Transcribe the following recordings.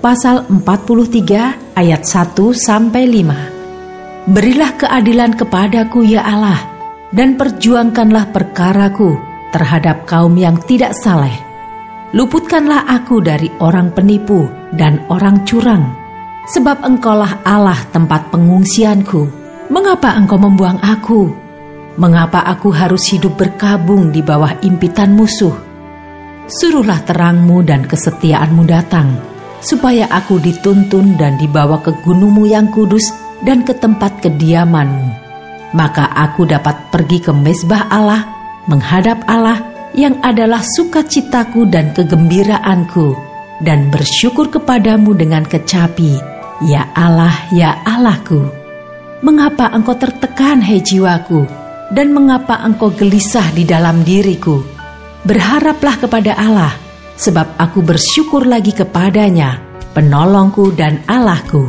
Pasal 43 ayat 1 sampai 5. Berilah keadilan kepadaku ya Allah dan perjuangkanlah perkaraku terhadap kaum yang tidak saleh. Luputkanlah aku dari orang penipu dan orang curang, sebab engkaulah Allah tempat pengungsianku. Mengapa engkau membuang aku? Mengapa aku harus hidup berkabung di bawah impitan musuh? Suruhlah terangmu dan kesetiaanmu datang, supaya aku dituntun dan dibawa ke gunungmu yang kudus dan ke tempat kediamanmu. Maka aku dapat pergi ke mesbah Allah, menghadap Allah yang adalah sukacitaku dan kegembiraanku, dan bersyukur kepadamu dengan kecapi, ya Allah, ya Allahku. Mengapa engkau tertekan, hei jiwaku, dan mengapa engkau gelisah di dalam diriku? Berharaplah kepada Allah, sebab aku bersyukur lagi kepadanya, penolongku dan Allahku.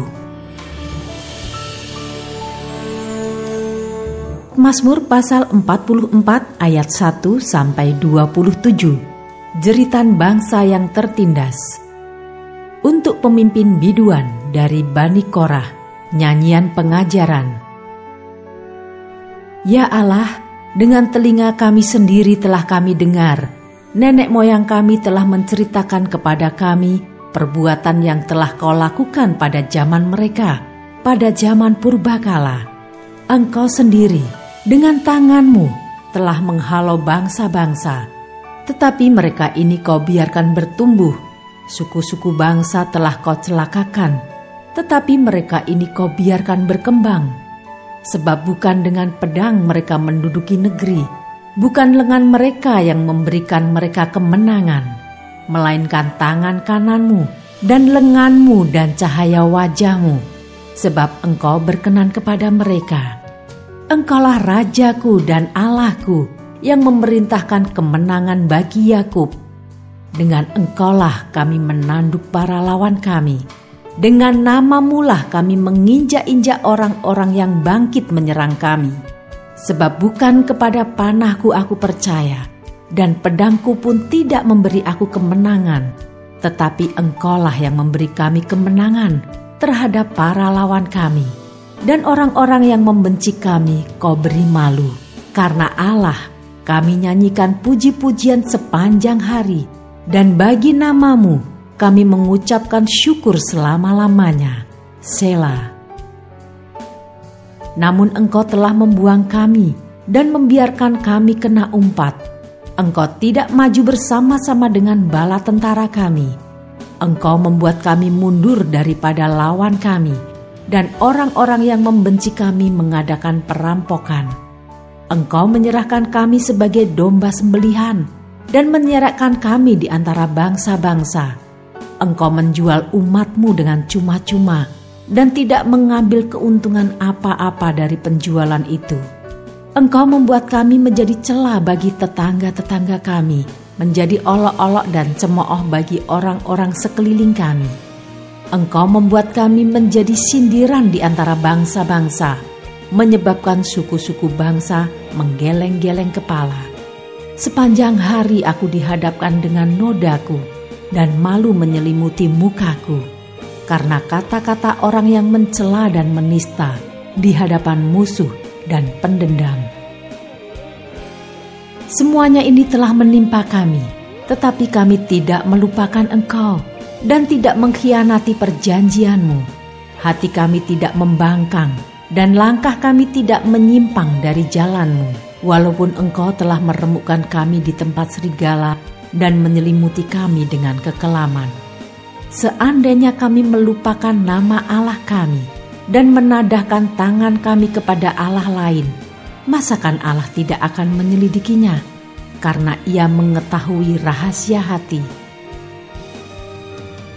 Mazmur pasal 44 ayat 1 sampai 27. Jeritan bangsa yang tertindas. Untuk pemimpin biduan dari Bani Korah, nyanyian pengajaran. Ya Allah, dengan telinga kami sendiri telah kami dengar nenek moyang kami telah menceritakan kepada kami perbuatan yang telah kau lakukan pada zaman mereka, pada zaman purbakala. Engkau sendiri dengan tanganmu telah menghalau bangsa-bangsa, tetapi mereka ini kau biarkan bertumbuh. Suku-suku bangsa telah kau celakakan, tetapi mereka ini kau biarkan berkembang. Sebab bukan dengan pedang mereka menduduki negeri, bukan lengan mereka yang memberikan mereka kemenangan, melainkan tangan kananmu dan lenganmu dan cahaya wajahmu, sebab engkau berkenan kepada mereka. Engkaulah Rajaku dan Allahku yang memerintahkan kemenangan bagi Yakub. Dengan engkaulah kami menanduk para lawan kami. Dengan namamulah kami menginjak-injak orang-orang yang bangkit menyerang kami Sebab bukan kepada panahku aku percaya, dan pedangku pun tidak memberi aku kemenangan, tetapi engkaulah yang memberi kami kemenangan terhadap para lawan kami. Dan orang-orang yang membenci kami kau beri malu. Karena Allah kami nyanyikan puji-pujian sepanjang hari, dan bagi namamu kami mengucapkan syukur selama-lamanya. Selah. Namun engkau telah membuang kami dan membiarkan kami kena umpat. Engkau tidak maju bersama-sama dengan bala tentara kami. Engkau membuat kami mundur daripada lawan kami, dan orang-orang yang membenci kami mengadakan perampokan. Engkau menyerahkan kami sebagai domba sembelihan dan menyerahkan kami di antara bangsa-bangsa. Engkau menjual umatmu dengan cuma-cuma dan tidak mengambil keuntungan apa-apa dari penjualan itu. Engkau membuat kami menjadi celah bagi tetangga-tetangga kami, menjadi olok-olok dan cemooh bagi orang-orang sekeliling kami. Engkau membuat kami menjadi sindiran di antara bangsa-bangsa, menyebabkan suku-suku bangsa menggeleng-geleng kepala. Sepanjang hari aku dihadapkan dengan nodaku, dan malu menyelimuti mukaku karena kata-kata orang yang mencela dan menista di hadapan musuh dan pendendam. Semuanya ini telah menimpa kami, tetapi kami tidak melupakan Engkau dan tidak mengkhianati perjanjianmu. Hati kami tidak membangkang dan langkah kami tidak menyimpang dari jalanmu. Walaupun Engkau telah meremukkan kami di tempat serigala dan menyelimuti kami dengan kekelaman seandainya kami melupakan nama Allah kami dan menadahkan tangan kami kepada Allah lain, masakan Allah tidak akan menyelidikinya? Karena ia mengetahui rahasia hati.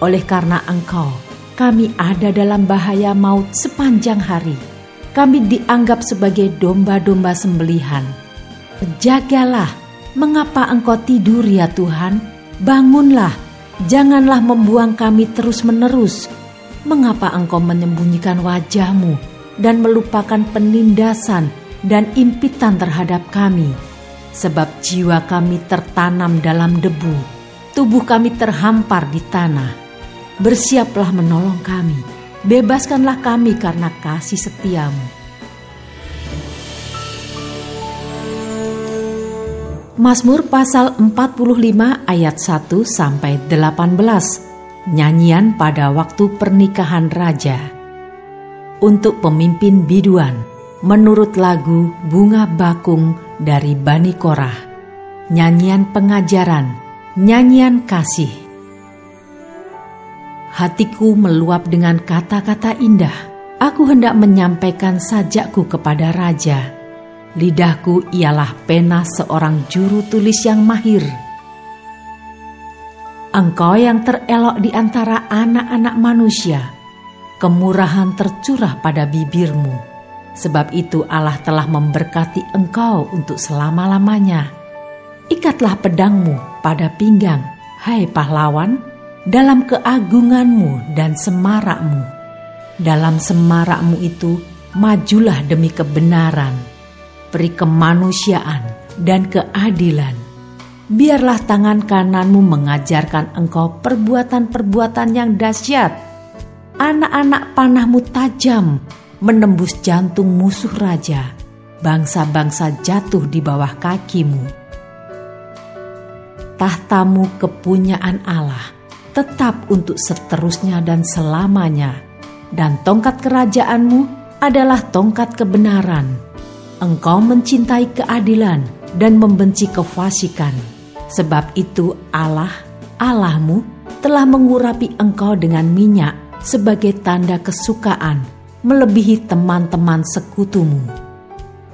Oleh karena Engkau, kami ada dalam bahaya maut sepanjang hari. Kami dianggap sebagai domba-domba sembelihan. Jagalah, mengapa Engkau tidur ya Tuhan? Bangunlah, janganlah membuang kami terus-menerus. Mengapa Engkau menyembunyikan wajahmu dan melupakan penindasan dan impitan terhadap kami? Sebab jiwa kami tertanam dalam debu, tubuh kami terhampar di tanah bersiaplah menolong kami. Bebaskanlah kami karena kasih setiamu. Mazmur pasal 45 ayat 1 sampai 18. Nyanyian pada waktu pernikahan raja. Untuk pemimpin biduan, menurut lagu Bunga Bakung dari Bani Korah. Nyanyian pengajaran, nyanyian kasih Hatiku meluap dengan kata-kata indah. Aku hendak menyampaikan sajakku kepada raja. Lidahku ialah pena seorang juru tulis yang mahir. Engkau yang terelok di antara anak-anak manusia, kemurahan tercurah pada bibirmu. Sebab itu Allah telah memberkati engkau untuk selama-lamanya. Ikatlah pedangmu pada pinggang, hai pahlawan, dalam keagunganmu dan semarakmu. Dalam semarakmu itu, majulah demi kebenaran, peri kemanusiaan, dan keadilan. Biarlah tangan kananmu mengajarkan engkau perbuatan-perbuatan yang dahsyat. Anak-anak panahmu tajam, menembus jantung musuh raja. Bangsa-bangsa jatuh di bawah kakimu. Tahtamu kepunyaan Allah tetap untuk seterusnya dan selamanya, dan tongkat kerajaanmu adalah tongkat kebenaran. Engkau mencintai keadilan dan membenci kefasikan. Sebab itu Allah, Allahmu, telah mengurapi engkau dengan minyak sebagai tanda kesukaan, melebihi teman-teman sekutumu.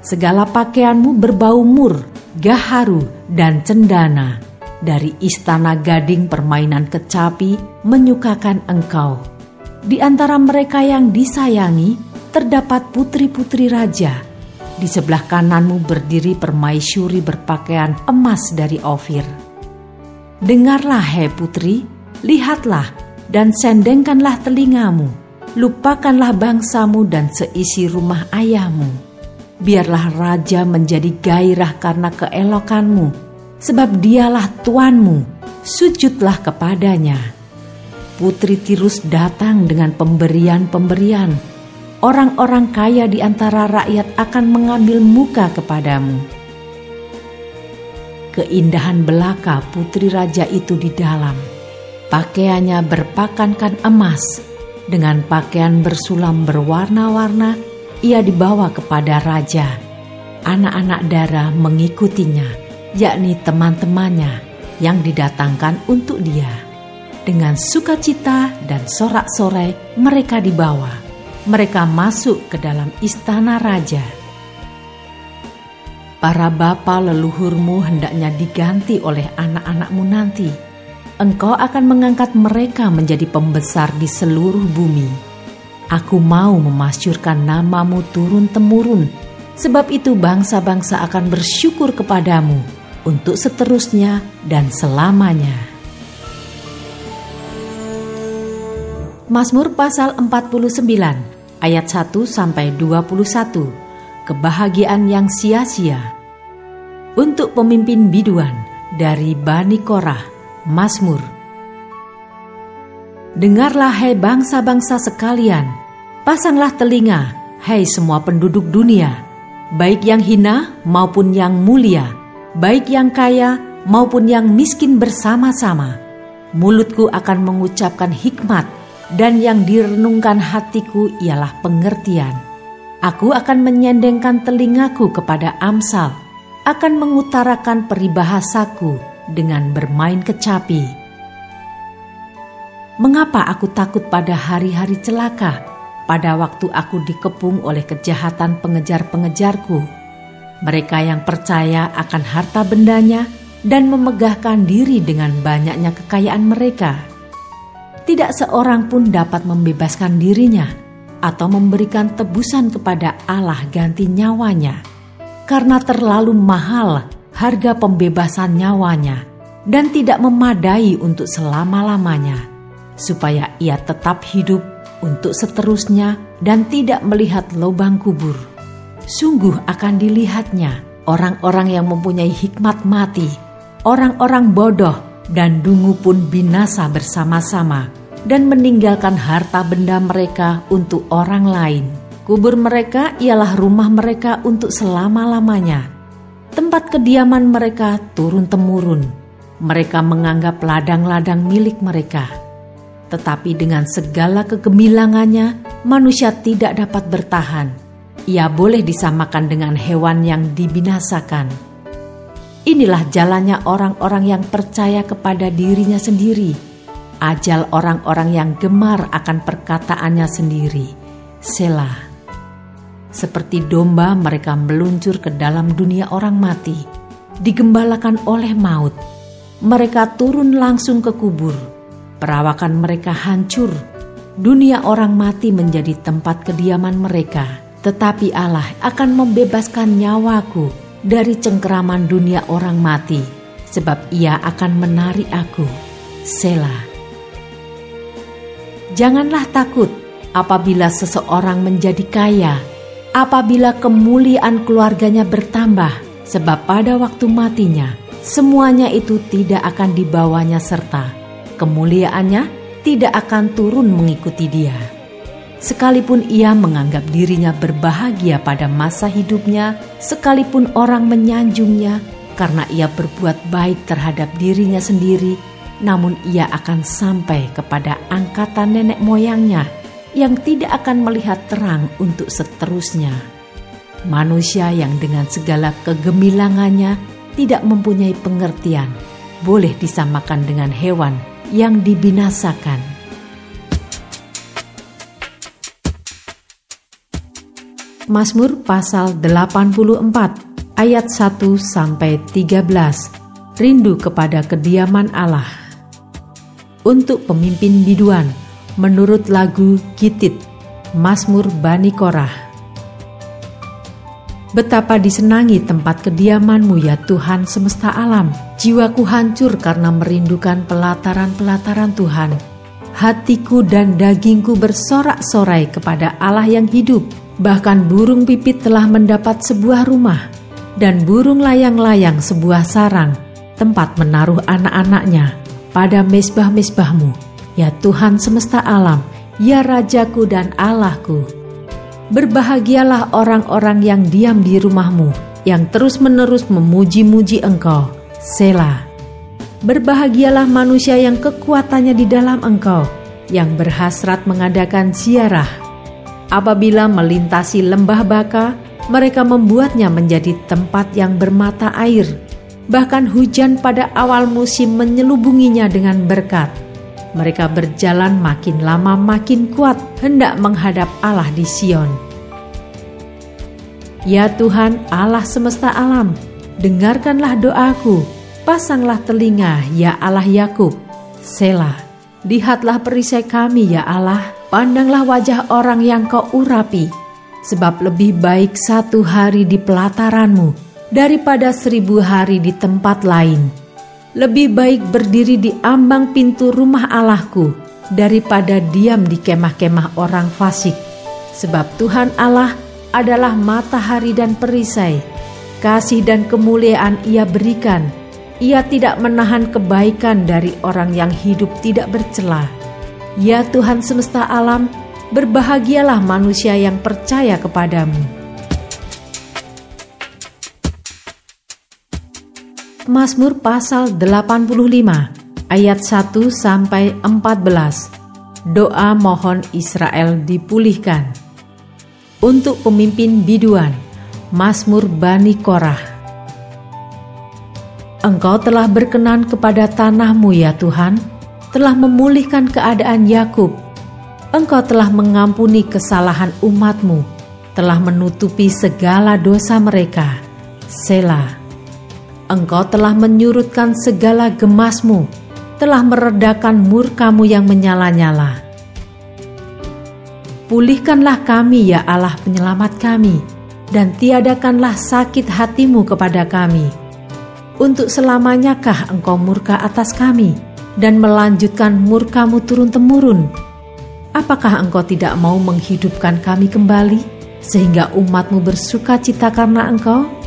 Segala pakaianmu berbau mur, gaharu, dan cendana dari istana gading permainan kecapi menyukakan engkau. Di antara mereka yang disayangi terdapat putri-putri raja. Di sebelah kananmu berdiri permaisuri berpakaian emas dari Ofir. Dengarlah hai putri, lihatlah dan sendengkanlah telingamu. Lupakanlah bangsamu dan seisi rumah ayahmu. Biarlah raja menjadi gairah karena keelokanmu sebab dialah Tuanmu, sujudlah kepadanya. Putri Tirus datang dengan pemberian-pemberian. Orang-orang kaya di antara rakyat akan mengambil muka kepadamu. Keindahan belaka putri raja itu di dalam. Pakaiannya berpakankan emas, dengan pakaian bersulam berwarna-warna, ia dibawa kepada raja. Anak-anak darah mengikutinya yakni teman-temannya yang didatangkan untuk dia. Dengan sukacita dan sorak-sorai mereka dibawa. Mereka masuk ke dalam istana raja. Para bapa leluhurmu hendaknya diganti oleh anak-anakmu nanti. Engkau akan mengangkat mereka menjadi pembesar di seluruh bumi. Aku mau memasyurkan namamu turun-temurun, sebab itu bangsa-bangsa akan bersyukur kepadamu untuk seterusnya dan selamanya. Mazmur pasal 49 ayat 1 sampai 21. Kebahagiaan yang sia-sia. Untuk pemimpin biduan dari Bani Korah, Mazmur. Dengarlah hai bangsa-bangsa sekalian, pasanglah telinga, hai semua penduduk dunia, baik yang hina maupun yang mulia baik yang kaya maupun yang miskin bersama-sama. Mulutku akan mengucapkan hikmat, dan yang direnungkan hatiku ialah pengertian. Aku akan menyendengkan telingaku kepada Amsal, akan mengutarakan peribahasaku dengan bermain kecapi. Mengapa aku takut pada hari-hari celaka, pada waktu aku dikepung oleh kejahatan pengejar-pengejarku? mereka yang percaya akan harta bendanya dan memegahkan diri dengan banyaknya kekayaan mereka. Tidak seorang pun dapat membebaskan dirinya atau memberikan tebusan kepada Allah ganti nyawanya, karena terlalu mahal harga pembebasan nyawanya dan tidak memadai untuk selama-lamanya, supaya ia tetap hidup untuk seterusnya dan tidak melihat lubang kubur. Sungguh akan dilihatnya orang-orang yang mempunyai hikmat mati, orang-orang bodoh dan dungu pun binasa bersama-sama dan meninggalkan harta benda mereka untuk orang lain. Kubur mereka ialah rumah mereka untuk selama-lamanya. Tempat kediaman mereka turun-temurun. Mereka menganggap ladang-ladang milik mereka tetapi dengan segala kegemilangannya, manusia tidak dapat bertahan. Ia boleh disamakan dengan hewan yang dibinasakan. Inilah jalannya orang-orang yang percaya kepada dirinya sendiri. Ajal orang-orang yang gemar akan perkataannya sendiri. Selah. Seperti domba mereka meluncur ke dalam dunia orang mati, digembalakan oleh maut. Mereka turun langsung ke kubur Perawakan mereka hancur, dunia orang mati menjadi tempat kediaman mereka. Tetapi Allah akan membebaskan nyawaku dari cengkeraman dunia orang mati, sebab ia akan menarik aku. Selah. Janganlah takut apabila seseorang menjadi kaya, apabila kemuliaan keluarganya bertambah, sebab pada waktu matinya semuanya itu tidak akan dibawanya serta kemuliaannya tidak akan turun mengikuti dia. Sekalipun ia menganggap dirinya berbahagia pada masa hidupnya, sekalipun orang menyanjungnya karena ia berbuat baik terhadap dirinya sendiri, namun ia akan sampai kepada angkatan nenek moyangnya yang tidak akan melihat terang untuk seterusnya. Manusia yang dengan segala kegemilangannya tidak mempunyai pengertian, boleh disamakan dengan hewan yang dibinasakan. Mazmur pasal 84 ayat 1 sampai 13. Rindu kepada kediaman Allah. Untuk pemimpin biduan menurut lagu Gitit Mazmur Bani Korah. Betapa disenangi tempat kediamanmu ya Tuhan semesta alam. Jiwaku hancur karena merindukan pelataran-pelataran Tuhan. Hatiku dan dagingku bersorak-sorai kepada Allah yang hidup. Bahkan burung pipit telah mendapat sebuah rumah. Dan burung layang-layang sebuah sarang, tempat menaruh anak-anaknya pada mesbah-mesbahmu. Ya Tuhan semesta alam, ya Rajaku dan Allahku. Berbahagialah orang-orang yang diam di rumahmu, yang terus-menerus memuji-muji engkau. Selah. Berbahagialah manusia yang kekuatannya di dalam engkau, yang berhasrat mengadakan ziarah. Apabila melintasi lembah baka, mereka membuatnya menjadi tempat yang bermata air. Bahkan hujan pada awal musim menyelubunginya dengan berkat. Mereka berjalan makin lama makin kuat hendak menghadap Allah di Sion. Ya Tuhan Allah semesta alam, dengarkanlah doaku, pasanglah telinga ya Allah Yakub. Selah, lihatlah perisai kami ya Allah, pandanglah wajah orang yang kau urapi, sebab lebih baik satu hari di pelataranmu daripada seribu hari di tempat lain lebih baik berdiri di ambang pintu rumah Allahku daripada diam di kemah-kemah orang fasik. Sebab Tuhan Allah adalah matahari dan perisai. Kasih dan kemuliaan ia berikan. Ia tidak menahan kebaikan dari orang yang hidup tidak bercela. Ya Tuhan semesta alam, berbahagialah manusia yang percaya kepadamu. Mazmur pasal 85 ayat 1 sampai 14. Doa mohon Israel dipulihkan. Untuk pemimpin biduan, Mazmur Bani Korah. Engkau telah berkenan kepada tanahmu ya Tuhan, telah memulihkan keadaan Yakub. Engkau telah mengampuni kesalahan umatmu, telah menutupi segala dosa mereka. Selah. Engkau telah menyurutkan segala gemasmu, telah meredakan murkamu yang menyala-nyala. Pulihkanlah kami ya Allah penyelamat kami, dan tiadakanlah sakit hatimu kepada kami. Untuk selamanyakah engkau murka atas kami, dan melanjutkan murkamu turun-temurun? Apakah engkau tidak mau menghidupkan kami kembali, sehingga umatmu bersuka cita karena engkau?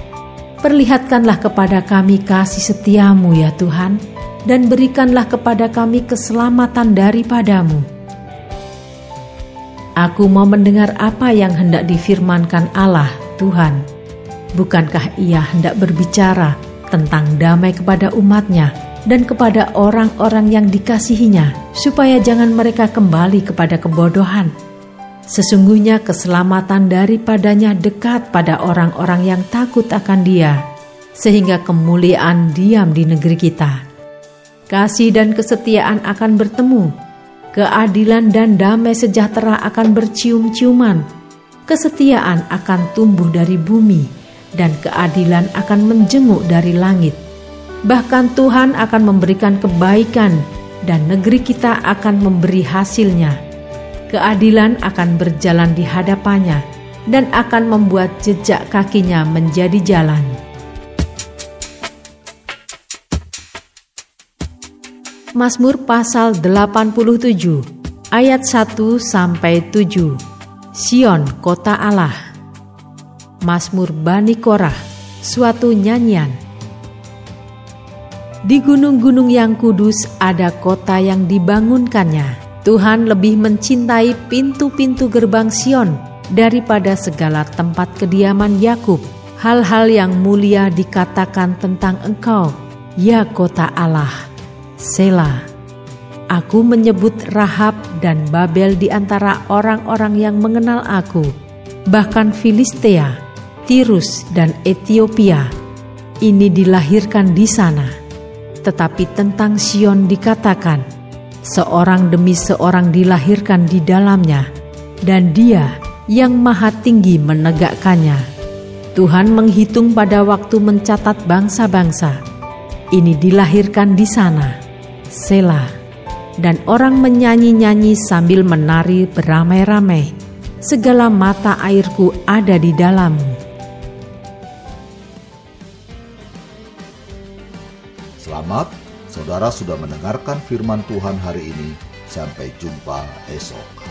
Perlihatkanlah kepada kami kasih setiamu ya Tuhan, dan berikanlah kepada kami keselamatan daripadamu Aku mau mendengar apa yang hendak difirmankan Allah, Tuhan. Bukankah ia hendak berbicara tentang damai kepada umatnya dan kepada orang-orang yang dikasihinya, supaya jangan mereka kembali kepada kebodohan? Sesungguhnya keselamatan daripadanya dekat pada orang-orang yang takut akan dia, sehingga kemuliaan diam di negeri kita. Kasih dan kesetiaan akan bertemu, keadilan dan damai sejahtera akan bercium-ciuman, kesetiaan akan tumbuh dari bumi, dan keadilan akan menjenguk dari langit. Bahkan Tuhan akan memberikan kebaikan, dan negeri kita akan memberi hasilnya. Keadilan akan berjalan di hadapannya, dan akan membuat jejak kakinya menjadi jalan. Mazmur pasal 87 ayat 1 sampai 7. Sion kota Allah. Mazmur Bani Korah, suatu nyanyian. Di gunung-gunung yang kudus ada kota yang dibangunkannya. Tuhan lebih mencintai pintu-pintu gerbang Sion daripada segala tempat kediaman Yakub. Hal-hal yang mulia dikatakan tentang engkau, ya kota Allah. Sela. Aku menyebut Rahab dan Babel di antara orang-orang yang mengenal aku, bahkan Filistea, Tirus, dan Ethiopia. Ini dilahirkan di sana. Tetapi tentang Sion dikatakan, seorang demi seorang dilahirkan di dalamnya, dan dia yang maha tinggi menegakkannya. Tuhan menghitung pada waktu mencatat bangsa-bangsa. Ini dilahirkan di sana Sela, dan orang menyanyi-nyanyi sambil menari beramai-ramai. Segala mata airku ada di dalammu. Selamat, saudara sudah mendengarkan firman Tuhan hari ini. Sampai jumpa esok.